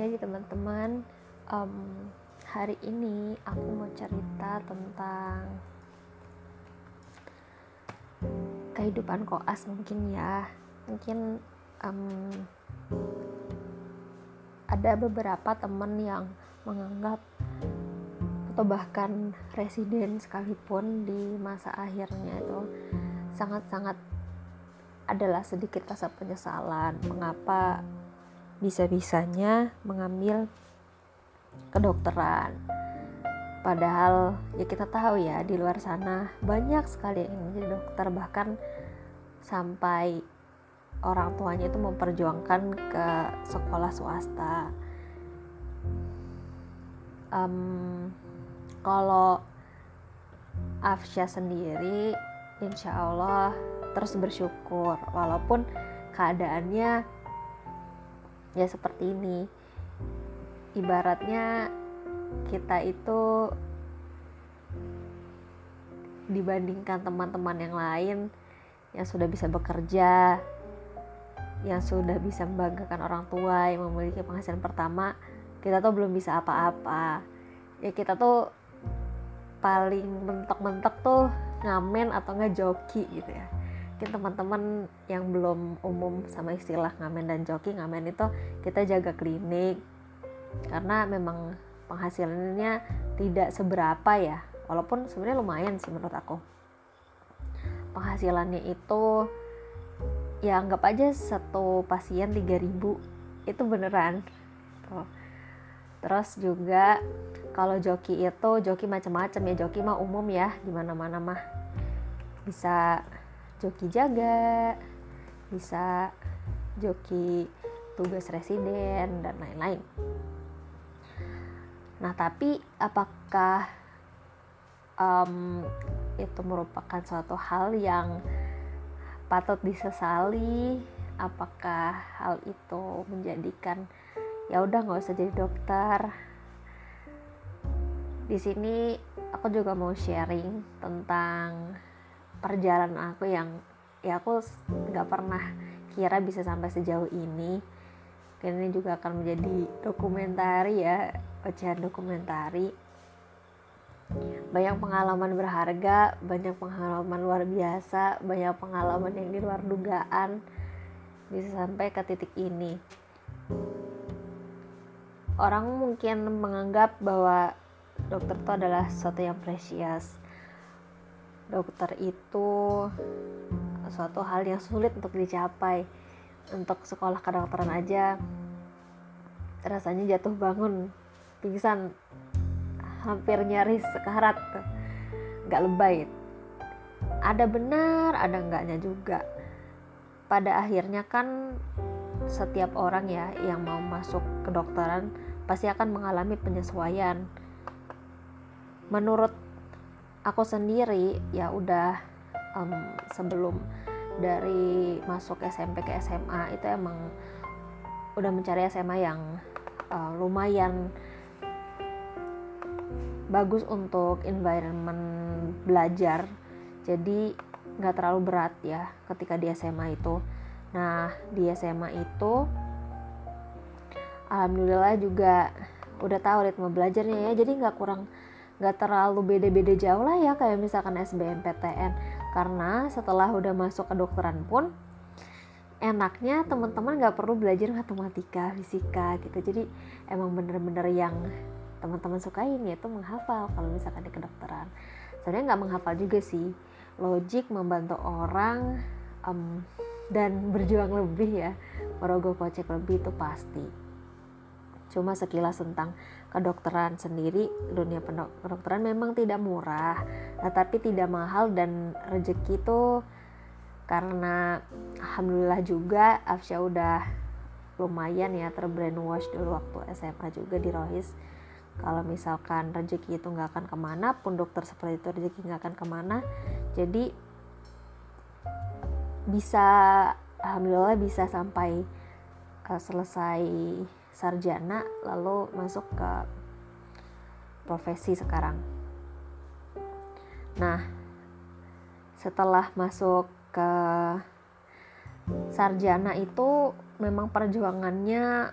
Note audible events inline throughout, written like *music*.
Jadi teman-teman, um, hari ini aku mau cerita tentang kehidupan koas mungkin ya. Mungkin um, ada beberapa teman yang menganggap atau bahkan residen sekalipun di masa akhirnya itu sangat-sangat adalah sedikit rasa penyesalan mengapa bisa-bisanya mengambil kedokteran. Padahal ya kita tahu ya di luar sana banyak sekali yang menjadi dokter bahkan sampai orang tuanya itu memperjuangkan ke sekolah swasta. Um, kalau Afsya sendiri, insya Allah terus bersyukur walaupun keadaannya ya seperti ini. Ibaratnya kita itu dibandingkan teman-teman yang lain yang sudah bisa bekerja yang sudah bisa membanggakan orang tua yang memiliki penghasilan pertama kita tuh belum bisa apa-apa. Ya kita tuh paling mentok-mentok tuh ngamen atau nggak joki gitu ya mungkin teman-teman yang belum umum sama istilah ngamen dan joki ngamen itu kita jaga klinik. Karena memang penghasilannya tidak seberapa ya. Walaupun sebenarnya lumayan sih menurut aku. Penghasilannya itu ya anggap aja satu pasien 3000 itu beneran. Tuh. Terus juga kalau joki itu joki macam-macam ya. Joki mah umum ya di mana-mana mah. Bisa joki jaga, bisa joki tugas residen dan lain-lain. Nah, tapi apakah um, itu merupakan suatu hal yang patut disesali? Apakah hal itu menjadikan ya udah nggak usah jadi dokter? Di sini aku juga mau sharing tentang perjalanan aku yang ya aku nggak pernah kira bisa sampai sejauh ini. Dan ini juga akan menjadi dokumentari ya ocehan dokumentari. Banyak pengalaman berharga banyak pengalaman luar biasa banyak pengalaman yang di luar dugaan bisa sampai ke titik ini. Orang mungkin menganggap bahwa dokter itu adalah sesuatu yang precious dokter itu suatu hal yang sulit untuk dicapai. Untuk sekolah kedokteran aja rasanya jatuh bangun pingsan hampir nyaris sekarat. Nggak lebay. Ada benar ada enggaknya juga. Pada akhirnya kan setiap orang ya yang mau masuk kedokteran pasti akan mengalami penyesuaian. Menurut aku sendiri ya udah um, sebelum dari masuk SMP ke SMA itu emang udah mencari SMA yang uh, lumayan bagus untuk environment belajar. Jadi nggak terlalu berat ya ketika di SMA itu. Nah di SMA itu alhamdulillah juga udah tahu ritme belajarnya ya. Jadi nggak kurang nggak terlalu beda-beda jauh lah ya kayak misalkan SBMPTN karena setelah udah masuk ke dokteran pun enaknya teman-teman nggak perlu belajar matematika fisika gitu. Jadi emang bener-bener yang teman-teman sukain yaitu menghafal kalau misalkan di kedokteran. Sebenarnya nggak menghafal juga sih. Logik membantu orang um, dan berjuang lebih ya. Merogoh kocek lebih itu pasti cuma sekilas tentang kedokteran sendiri dunia kedokteran memang tidak murah tetapi tidak mahal dan rezeki itu karena alhamdulillah juga Afsya udah lumayan ya terbrainwash dulu waktu SMA juga di Rohis. Kalau misalkan rezeki itu nggak akan ke mana pun dokter seperti itu rezeki nggak akan ke mana. Jadi bisa alhamdulillah bisa sampai uh, selesai sarjana lalu masuk ke profesi sekarang. Nah, setelah masuk ke sarjana itu memang perjuangannya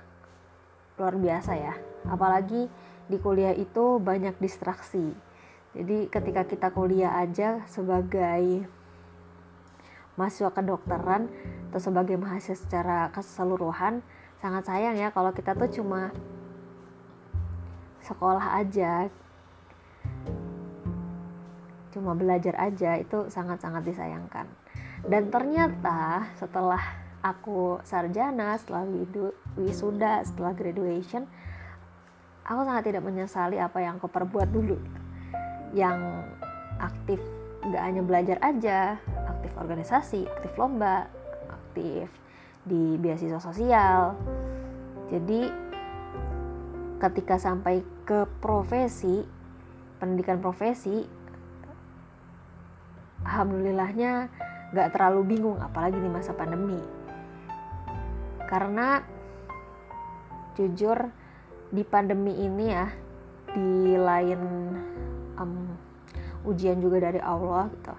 luar biasa ya apalagi di kuliah itu banyak distraksi jadi ketika kita kuliah aja sebagai mahasiswa kedokteran atau sebagai mahasiswa secara keseluruhan sangat sayang ya kalau kita tuh cuma sekolah aja. Cuma belajar aja itu sangat-sangat disayangkan. Dan ternyata setelah aku sarjana setelah wisuda setelah graduation aku sangat tidak menyesali apa yang aku perbuat dulu. Yang aktif gak hanya belajar aja aktif organisasi aktif lomba aktif di beasiswa sosial. Jadi ketika sampai ke profesi pendidikan profesi alhamdulillahnya gak terlalu bingung apalagi di masa pandemi. Karena jujur di pandemi ini ya di lain um, ujian juga dari Allah gitu.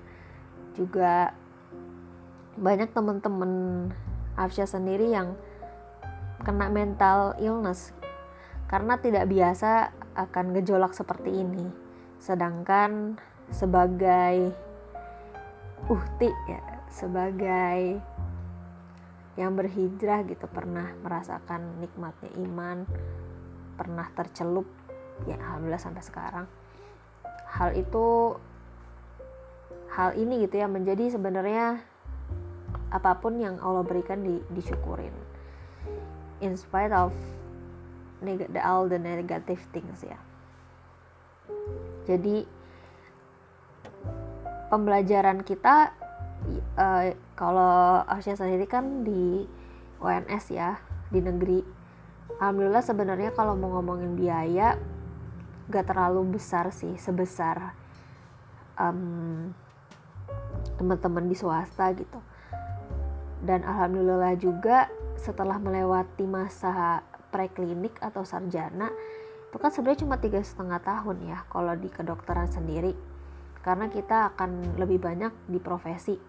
Juga banyak temen-temen Afsya sendiri yang kena mental illness karena tidak biasa akan gejolak seperti ini. Sedangkan sebagai uhti ya sebagai yang berhijrah gitu pernah merasakan nikmatnya iman pernah tercelup ya alhamdulillah sampai sekarang. Hal itu hal ini gitu ya menjadi sebenarnya apa pun yang Allah berikan di, disyukurin. In spite of neg- all the negative things ya. Jadi pembelajaran kita uh, kalau Asia sendiri kan di UNS ya di negeri. Alhamdulillah sebenarnya kalau mau ngomongin biaya gak terlalu besar sih sebesar um, teman-teman di swasta gitu dan alhamdulillah juga setelah melewati masa preklinik atau sarjana itu kan sebenarnya cuma tiga setengah tahun ya kalau di kedokteran sendiri. Karena kita akan lebih banyak di profesi.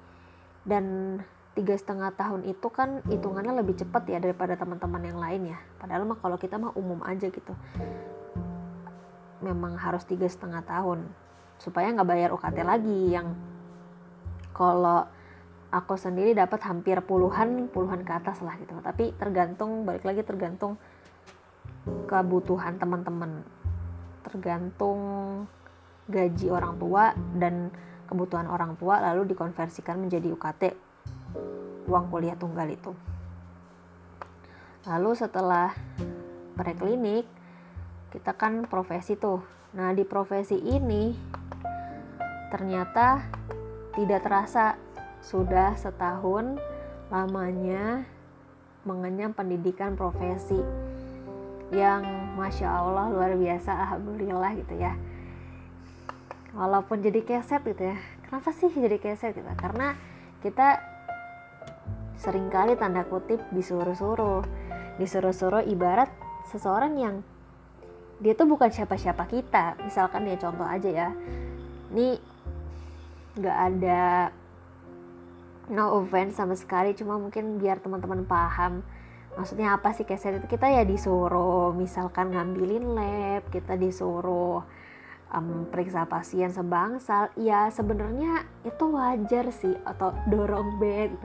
Dan tiga setengah tahun itu kan hitungannya lebih cepat ya daripada teman-teman yang lain ya. Padahal mah kalau kita mah umum aja gitu. Memang harus tiga setengah tahun supaya nggak bayar UKT lagi yang kalau aku sendiri dapat hampir puluhan puluhan ke atas lah gitu. Tapi tergantung balik lagi tergantung kebutuhan teman-teman. Tergantung gaji orang tua dan kebutuhan orang tua lalu dikonversikan menjadi UKT uang kuliah tunggal itu. Lalu setelah preklinik kita kan profesi tuh. Nah di profesi ini ternyata tidak terasa sudah setahun lamanya mengenyam pendidikan profesi yang masya Allah luar biasa alhamdulillah gitu ya. Walaupun jadi keset gitu ya. Kenapa sih jadi keset gitu? Karena kita sering kali tanda kutip disuruh-suruh. Disuruh-suruh ibarat seseorang yang dia tuh bukan siapa-siapa kita. Misalkan ya contoh aja ya. Ini nggak ada no offense sama sekali cuma mungkin biar teman-teman paham maksudnya apa sih keset itu. Kita ya disuruh misalkan ngambilin lab kita disuruh um, periksa pasien sebangsal. Ya sebenarnya itu wajar sih atau dorong bed.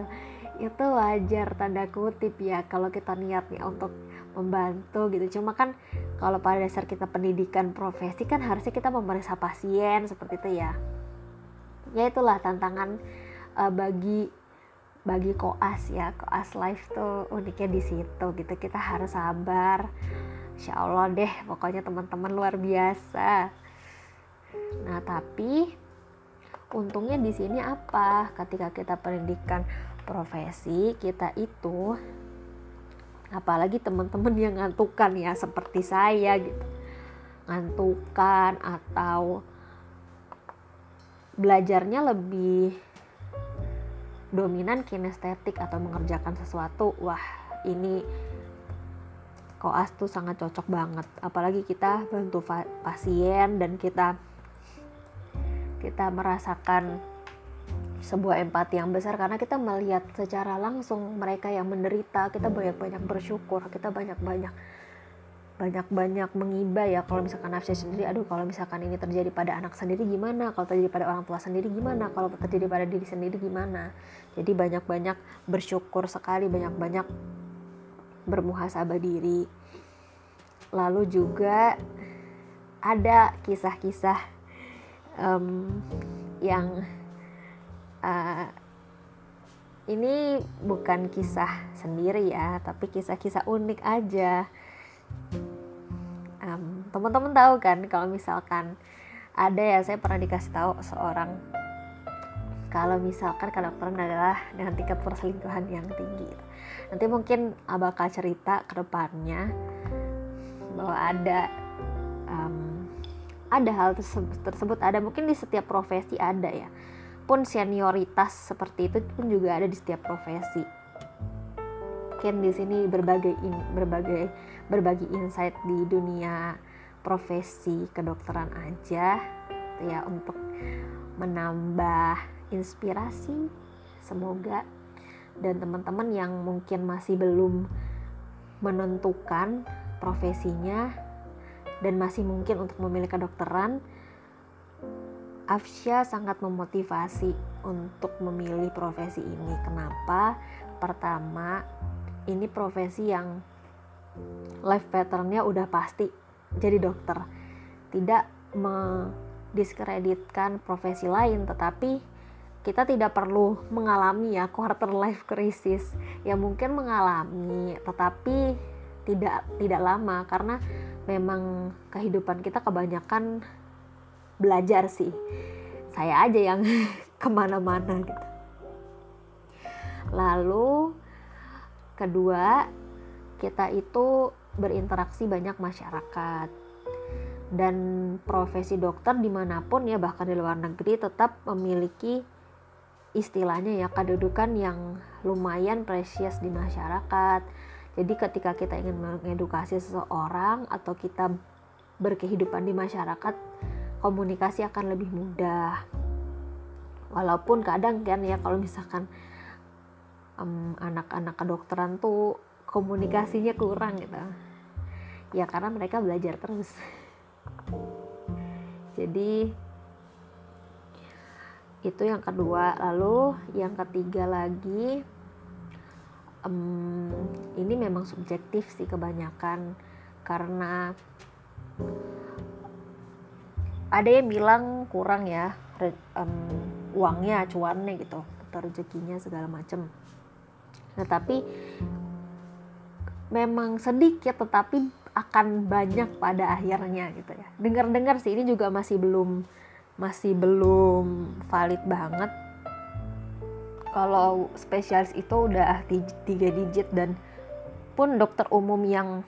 Itu wajar tanda kutip ya kalau kita niatnya untuk membantu gitu. Cuma kan kalau pada dasar kita pendidikan profesi kan harusnya kita memeriksa pasien seperti itu ya. Ya itulah tantangan uh, bagi bagi koas ya koas life tuh uniknya di situ gitu kita harus sabar Insya Allah deh pokoknya teman-teman luar biasa Nah, tapi untungnya di sini apa? Ketika kita pendidikan profesi, kita itu apalagi teman-teman yang ngantukan ya seperti saya gitu. Ngantukan atau belajarnya lebih dominan kinestetik atau mengerjakan sesuatu. Wah, ini koas tuh sangat cocok banget. Apalagi kita bantu pasien dan kita kita merasakan sebuah empati yang besar karena kita melihat secara langsung mereka yang menderita kita banyak-banyak bersyukur kita banyak-banyak banyak-banyak mengiba ya. Kalau misalkan nafsu sendiri aduh kalau misalkan ini terjadi pada anak sendiri gimana? Kalau terjadi pada orang tua sendiri gimana? Kalau terjadi pada diri sendiri gimana? Jadi banyak-banyak bersyukur sekali banyak-banyak bermuhasabah diri. Lalu juga ada kisah-kisah um, yang uh, ini bukan kisah sendiri ya tapi kisah-kisah unik aja um, teman-teman tahu kan kalau misalkan ada ya saya pernah dikasih tahu seorang kalau misalkan kedokteran adalah dengan tingkat perselingkuhan yang tinggi. Nanti mungkin bakal cerita ke depannya bahwa ada um, ada hal tersebut, tersebut ada. Mungkin di setiap profesi ada ya. Pun senioritas seperti itu pun juga ada di setiap profesi. Mungkin di sini berbagai berbagai berbagi insight di dunia profesi kedokteran aja ya untuk menambah inspirasi semoga dan teman-teman yang mungkin masih belum menentukan profesinya dan masih mungkin untuk memilih kedokteran Afsya sangat memotivasi untuk memilih profesi ini. Kenapa? Pertama, ini profesi yang life patternnya udah pasti jadi dokter. Tidak mendiskreditkan profesi lain tetapi kita tidak perlu mengalami ya quarter life crisis. Ya mungkin mengalami tetapi tidak tidak lama karena memang kehidupan kita kebanyakan belajar sih. Saya aja yang *laughs* ke mana-mana gitu. Lalu Kedua, kita itu berinteraksi banyak masyarakat dan profesi dokter di mana pun ya bahkan di luar negeri tetap memiliki istilahnya ya kedudukan yang lumayan precious di masyarakat. Jadi ketika kita ingin mengedukasi seseorang atau kita berkehidupan di masyarakat, komunikasi akan lebih mudah. Walaupun kadang kan ya kalau misalkan um, anak-anak kedokteran tuh komunikasinya kurang gitu. Ya karena mereka belajar terus. Jadi itu yang kedua. Lalu yang ketiga lagi um, ini memang subjektif sih kebanyakan. Karena ada yang bilang kurang ya um, uangnya cuannya gitu atau rezekinya segala macem. Nah, tapi memang sedikit tetapi akan banyak pada akhirnya gitu ya. Dengar-dengar sih ini juga masih belum masih belum valid banget. Kalau spesialis itu udah tiga digit dan pun dokter umum yang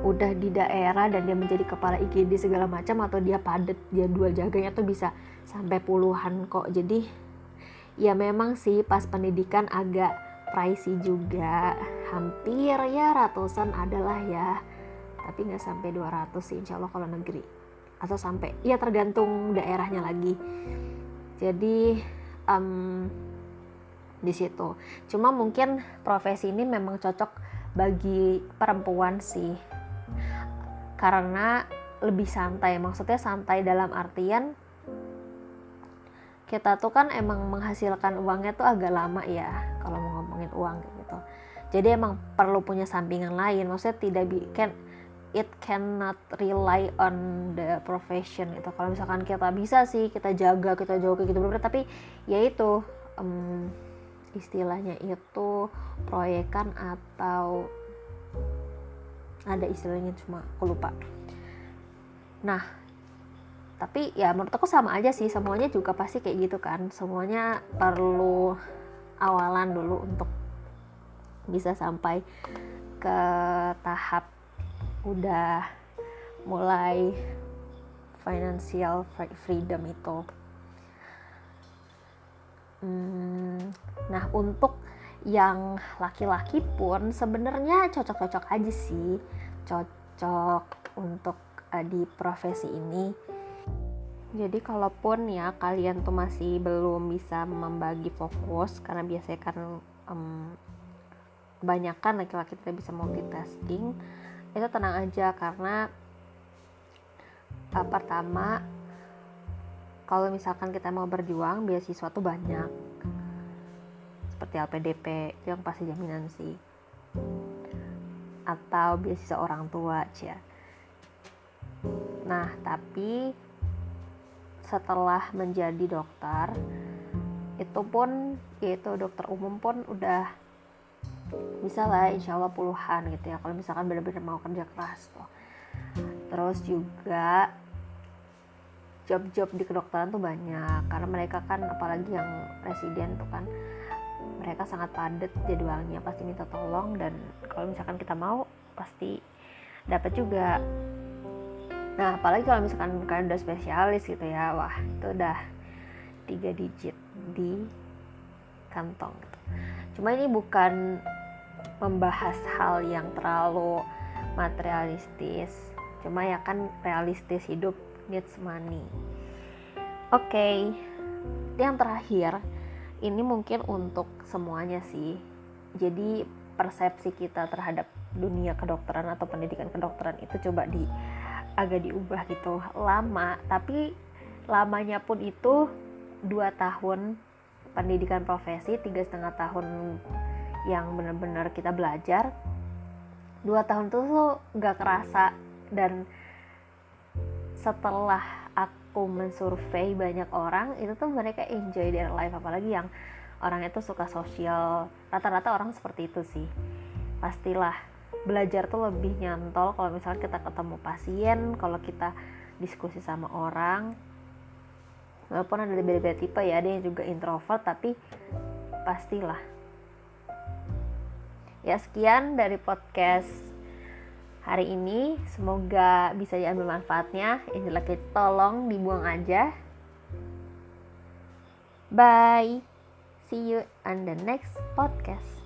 udah di daerah dan dia menjadi kepala IGD segala macam atau dia padat dia dua jaganya tuh bisa sampai puluhan kok. Jadi ya memang sih pas pendidikan agak pricey juga hampir ya ratusan adalah ya. Tapi nggak sampai 200 sih insya Allah kalau negeri. Atau sampai ya tergantung daerahnya lagi. Jadi um, di situ. Cuma mungkin profesi ini memang cocok bagi perempuan sih. Karena lebih santai maksudnya santai dalam artian kita tuh kan emang menghasilkan uangnya tuh agak lama ya kalau mau ngomongin uang jadi emang perlu punya sampingan lain. Maksudnya tidak bi can it cannot rely on the profession gitu. Kalau misalkan kita bisa sih kita jaga kita jaga gitu bener tapi ya itu um, istilahnya itu proyekan atau ada istilahnya cuma aku lupa. Nah tapi ya menurut aku sama aja sih. Semuanya juga pasti kayak gitu kan. Semuanya perlu awalan dulu untuk bisa sampai ke tahap udah mulai financial freedom itu. Hmm, nah untuk yang laki-laki pun sebenarnya cocok-cocok aja sih. Cocok untuk uh, di profesi ini. Jadi kalaupun ya kalian tuh masih belum bisa membagi fokus karena biasanya kan um, kebanyakan laki-laki tidak bisa multitasking itu tenang aja karena uh, pertama kalau misalkan kita mau berjuang beasiswa tuh banyak. Seperti LPDP itu yang pasti jaminan sih. Atau beasiswa orang tua cia. Nah tapi setelah menjadi dokter itu pun yaitu dokter umum pun udah bisa lah insya Allah puluhan gitu ya kalau misalkan benar-benar mau kerja keras tuh. Terus juga job-job di kedokteran tuh banyak karena mereka kan apalagi yang residen tuh kan mereka sangat padat jadwalnya pasti minta tolong dan kalau misalkan kita mau pasti dapat juga. Nah apalagi kalau misalkan kalian udah spesialis gitu ya wah itu udah tiga digit di kantong. Cuma ini bukan membahas hal yang terlalu materialistis. Cuma ya kan realistis hidup needs money. Oke okay. yang terakhir ini mungkin untuk semuanya sih. Jadi persepsi kita terhadap dunia kedokteran atau pendidikan kedokteran itu coba di agak diubah gitu. Lama tapi lamanya pun itu dua tahun pendidikan profesi tiga setengah tahun yang benar-benar kita belajar dua tahun itu tuh nggak kerasa. Dan setelah aku mensurvei banyak orang itu tuh mereka enjoy their life. Apalagi yang orang itu suka sosial. Rata-rata orang seperti itu sih. Pastilah belajar tuh lebih nyantol kalau misalnya kita ketemu pasien kalau kita diskusi sama orang. Walaupun ada beda-beda tipe ya ada yang juga introvert tapi pastilah ya sekian dari podcast hari ini. Semoga bisa diambil manfaatnya. Yang jelek tolong dibuang aja. Bye. See you on the next podcast